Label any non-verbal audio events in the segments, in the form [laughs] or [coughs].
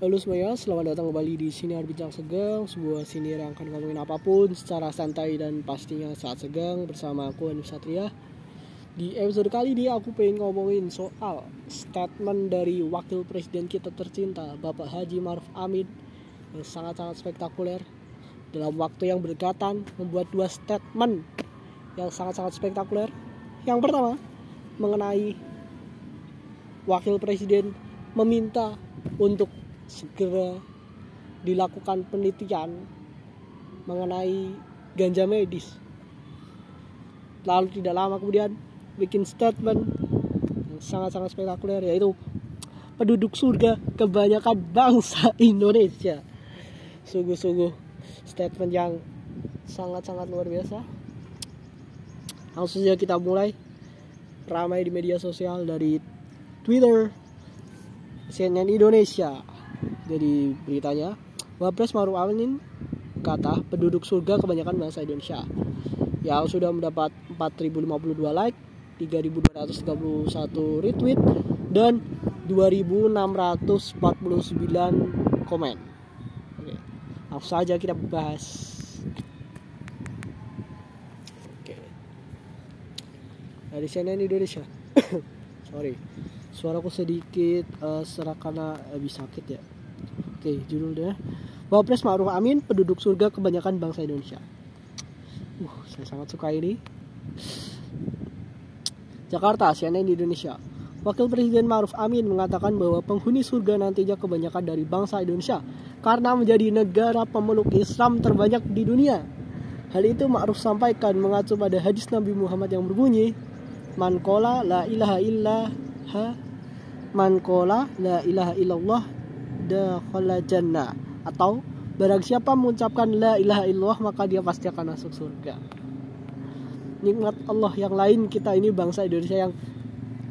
Halo semuanya, selamat datang kembali di Siniar Bincang Segang Sebuah siniar yang akan ngomongin apa pun secara santai dan pastinya saat segang Bersama aku Anu Satria. Di episode kali ini aku pengen ngomongin soal statement dari Wakil Presiden kita tercinta Bapak Haji Maruf Amin Yang sangat-sangat spektakuler Dalam waktu yang berdekatan membuat dua statement Yang sangat-sangat spektakuler. Yang pertama mengenai Wakil Presiden meminta untuk segera dilakukan penelitian mengenai ganja medis. Lalu tidak lama kemudian bikin statement yang sangat-sangat spektakuler yaitu penduduk surga kebanyakan bangsa [laughs] Indonesia. Sungguh-sungguh statement yang sangat-sangat luar biasa. Langsung saja kita mulai ramai di media sosial dari Twitter CNN Indonesia jadi beritanya Wapres Maruf Amin kata penduduk surga kebanyakan bangsa Indonesia. Yang sudah mendapat 4052 like 3231 retweet dan 2649 komen. Oke langsung saja kita bahas. Oke. Dari CNN Indonesia [coughs] sorry suaraku sedikit uh, serak karena habis sakit ya Oke, judulnya Wapres Ma'ruf Amin, penduduk surga kebanyakan bangsa Indonesia. Uh, saya sangat suka ini. Jakarta, CNN Indonesia. Wakil Presiden Ma'ruf Amin mengatakan bahwa penghuni surga nantinya kebanyakan dari bangsa Indonesia karena menjadi negara pemeluk Islam terbanyak di dunia. Hal itu Ma'ruf sampaikan mengacu pada hadis Nabi Muhammad yang berbunyi, Man kola la ilaha illallah Man kola la ilaha illallah dakhala jannah atau barang siapa mengucapkan la ilaha illallah maka dia pasti akan masuk surga. Nikmat Allah yang lain kita ini bangsa Indonesia yang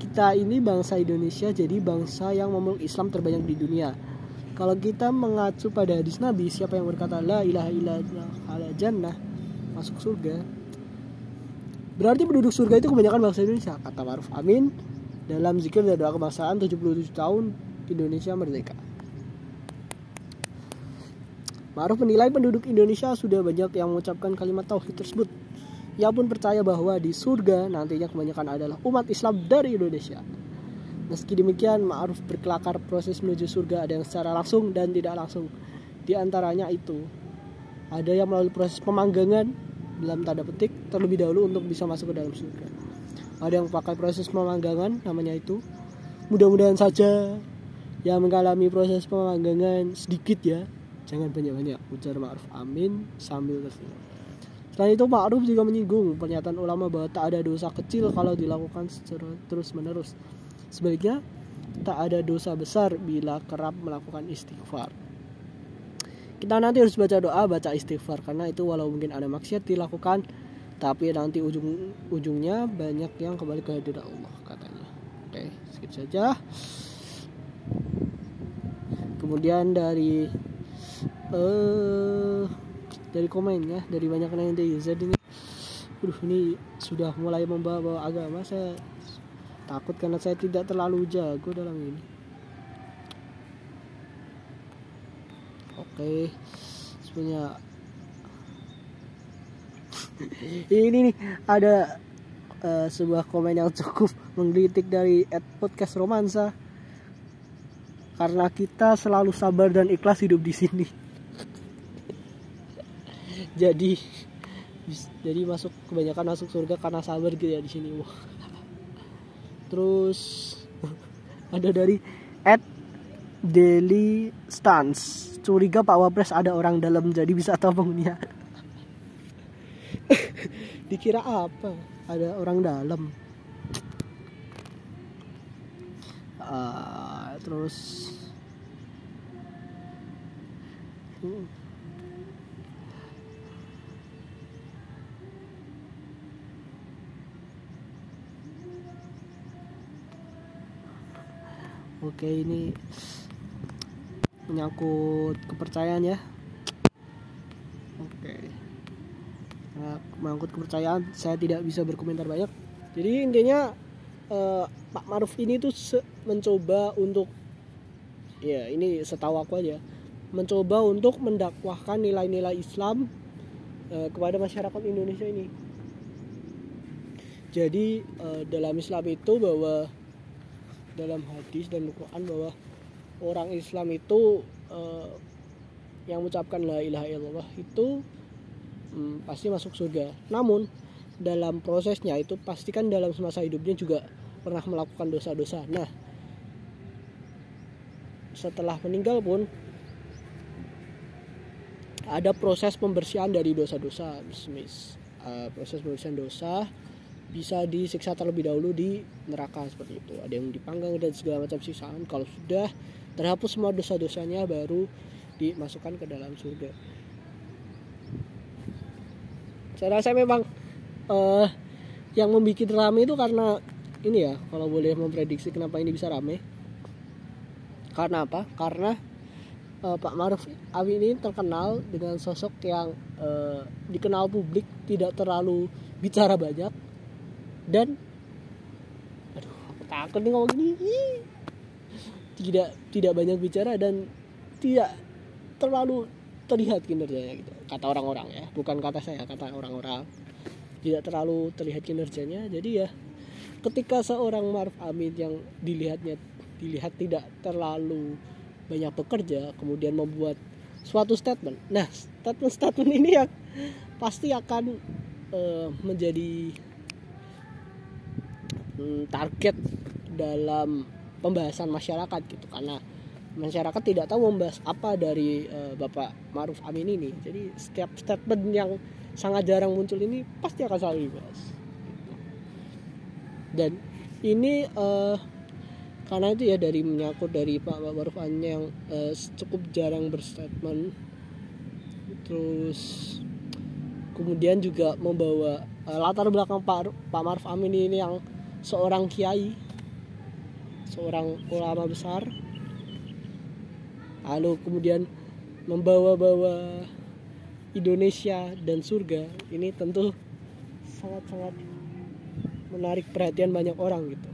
kita ini bangsa Indonesia jadi bangsa yang memeluk Islam terbanyak di dunia. Kalau kita mengacu pada hadis Nabi, siapa yang berkata la ilaha illallah jannah masuk surga. Berarti penduduk surga itu kebanyakan bangsa Indonesia, kata Maruf Amin dalam zikir dan doa kebangsaan 77 tahun Indonesia merdeka. Ma'ruf menilai penduduk Indonesia sudah banyak yang mengucapkan kalimat tauhid tersebut. Ia pun percaya bahwa di surga nantinya kebanyakan adalah umat Islam dari Indonesia. Meski demikian, Ma'ruf berkelakar proses menuju surga ada yang secara langsung dan tidak langsung. Di antaranya itu, ada yang melalui proses pemanggangan dalam tanda petik terlebih dahulu untuk bisa masuk ke dalam surga. Ada yang pakai proses pemanggangan namanya itu. Mudah-mudahan saja yang mengalami proses pemanggangan sedikit ya. Jangan banyak-banyak ujar Ma'ruf. Amin. Sambil tersenyum. Selain itu Ma'ruf juga menyinggung pernyataan ulama bahwa tak ada dosa kecil kalau dilakukan secara terus menerus sebaliknya tak ada dosa besar bila kerap melakukan istighfar kita nanti harus baca doa baca istighfar. Karena itu walau mungkin ada maksiat dilakukan tapi nanti ujung ujungnya banyak yang kembali ke hadirat Allah katanya. Oke skip saja. Kemudian dari uh, dari komen ya dari banyak netizen ini. Aduh ini sudah mulai membawa agama. Saya takut karena saya tidak terlalu jago dalam ini oke sebenarnya ini nih ada uh, sebuah komen yang cukup menggelitik dari at podcast romansa. Karena kita selalu sabar dan ikhlas hidup di sini. [laughs] Jadi jadi masuk kebanyakan masuk surga karena sabar gitu ya di sini wah. Terus [laughs] ada dari at Daily Stance. Curiga Pak Wapres ada orang dalam jadi bisa tahu penghuninya [laughs] dikira apa? Ada orang dalam. Uh, terus hmm. Oke ini menyangkut kepercayaan ya. Oke. Nah, menyangkut kepercayaan saya tidak bisa berkomentar banyak. Jadi intinya eh, Pak Maruf ini tuh mencoba untuk ya ini setahu aku aja mencoba untuk mendakwahkan nilai-nilai Islam uh, kepada masyarakat Indonesia ini jadi uh, dalam Islam itu bahwa dalam hadis dan Al-Quran bahwa orang Islam itu uh, yang mengucapkan la ilaha illallah itu um, pasti masuk surga. Namun dalam prosesnya itu pastikan dalam semasa hidupnya juga pernah melakukan dosa-dosa. Nah setelah meninggal pun ada proses pembersihan dari dosa-dosa. Bismis uh, proses pembersihan dosa bisa disiksa terlebih dahulu di neraka seperti itu. Ada yang dipanggang dan segala macam siksaan. Kalau sudah terhapus semua dosa-dosanya baru dimasukkan ke dalam surga. Saya rasa memang uh, yang membuat rame itu karena ini ya kalau boleh memprediksi kenapa ini bisa rame. Karena apa? Karena uh, Pak Maruf Amin ini terkenal dengan sosok yang uh, dikenal publik tidak terlalu bicara banyak dan aduh aku takut nih ngomong gini tidak tidak banyak bicara dan tidak terlalu terlihat kinerjanya gitu. Kata orang-orang ya bukan kata saya kata orang-orang. Tidak terlalu terlihat kinerjanya. Jadi ya ketika seorang Maruf Amin yang dilihatnya dilihat tidak terlalu banyak bekerja kemudian membuat suatu statement. Nah statement-statement ini yang pasti akan uh, menjadi um, target dalam pembahasan masyarakat gitu karena masyarakat tidak tahu membahas apa dari uh, Bapak Maruf Amin ini. Jadi setiap statement yang sangat jarang muncul ini pasti akan selalu dibahas. Dan ini uh, karena itu ya dari menyangkut dari Pak Maruf Amin yang uh, cukup jarang berstatement, terus kemudian juga membawa uh, latar belakang Pak Pak Maruf Amin ini yang seorang kiai, seorang ulama besar lalu kemudian membawa-bawa Indonesia dan surga ini tentu sangat-sangat menarik perhatian banyak orang gitu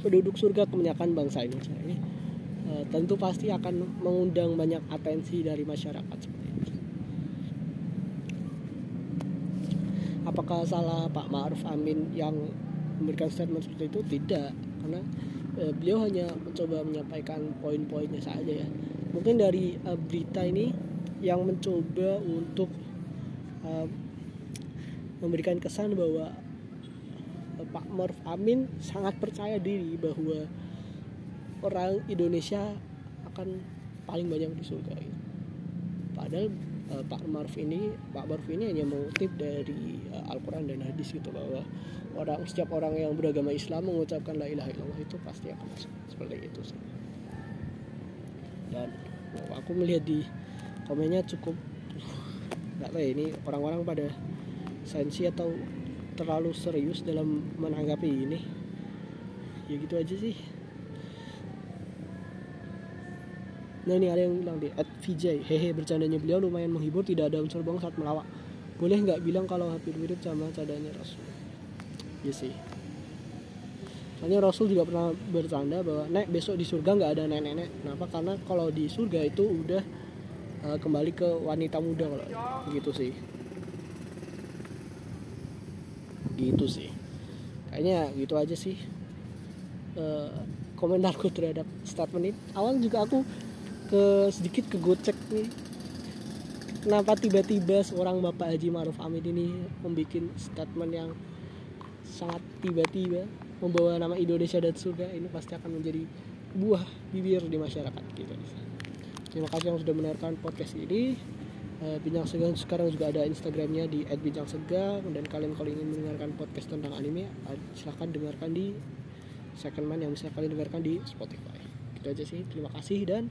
penduduk surga kebanyakan bangsa Indonesia ini uh, tentu pasti akan mengundang banyak atensi dari masyarakat seperti itu. Apakah salah Pak Ma'ruf Amin yang memberikan statement seperti itu? Tidak, karena eh, beliau hanya mencoba menyampaikan poin-poinnya saja ya mungkin dari uh, berita ini yang mencoba untuk uh, memberikan kesan bahwa uh, Pak Maruf Amin sangat percaya diri bahwa orang Indonesia akan paling banyak di surga gitu. padahal uh, Pak Maruf ini Pak Maruf ini hanya mengutip dari uh, Al-Quran dan hadis gitu bahwa orang setiap orang yang beragama Islam mengucapkan la ilaha illallah itu pasti akan masuk. Seperti itu sih. Dan aku melihat di komennya cukup [laughs] nggak tahu ya ini orang-orang pada sensi atau terlalu serius dalam menanggapi ini. Ya gitu aja sih Nah ini ada yang bilang di at VJ Hehe bercandanya beliau lumayan menghibur Tidak ada unsur bohong saat melawak. Boleh nggak bilang kalau hampir mirip sama cadanya Rasul? Ya sih. Soalnya Rasul juga pernah bercanda bahwa nek besok di surga nggak ada nenek-nenek. Kenapa? Karena kalau di surga itu udah uh, kembali ke wanita muda kalau gitu sih. Gitu sih. Kayaknya gitu aja sih uh, komentarku terhadap statement ini. Awal juga aku ke sedikit ke gocek nih kenapa tiba-tiba seorang bapak Haji Maruf Amin ini membuat statement yang sangat tiba-tiba membawa nama Indonesia dan surga ini pasti akan menjadi buah bibir di masyarakat gitu. Terima kasih yang sudah mendengarkan podcast ini. Uh, Bincang Sega sekarang juga ada Instagramnya di @bincang_sega dan kalian kalau ingin mendengarkan podcast tentang anime uh, silahkan dengarkan di second man yang bisa kalian dengarkan di Spotify. Gitu aja sih. Terima kasih dan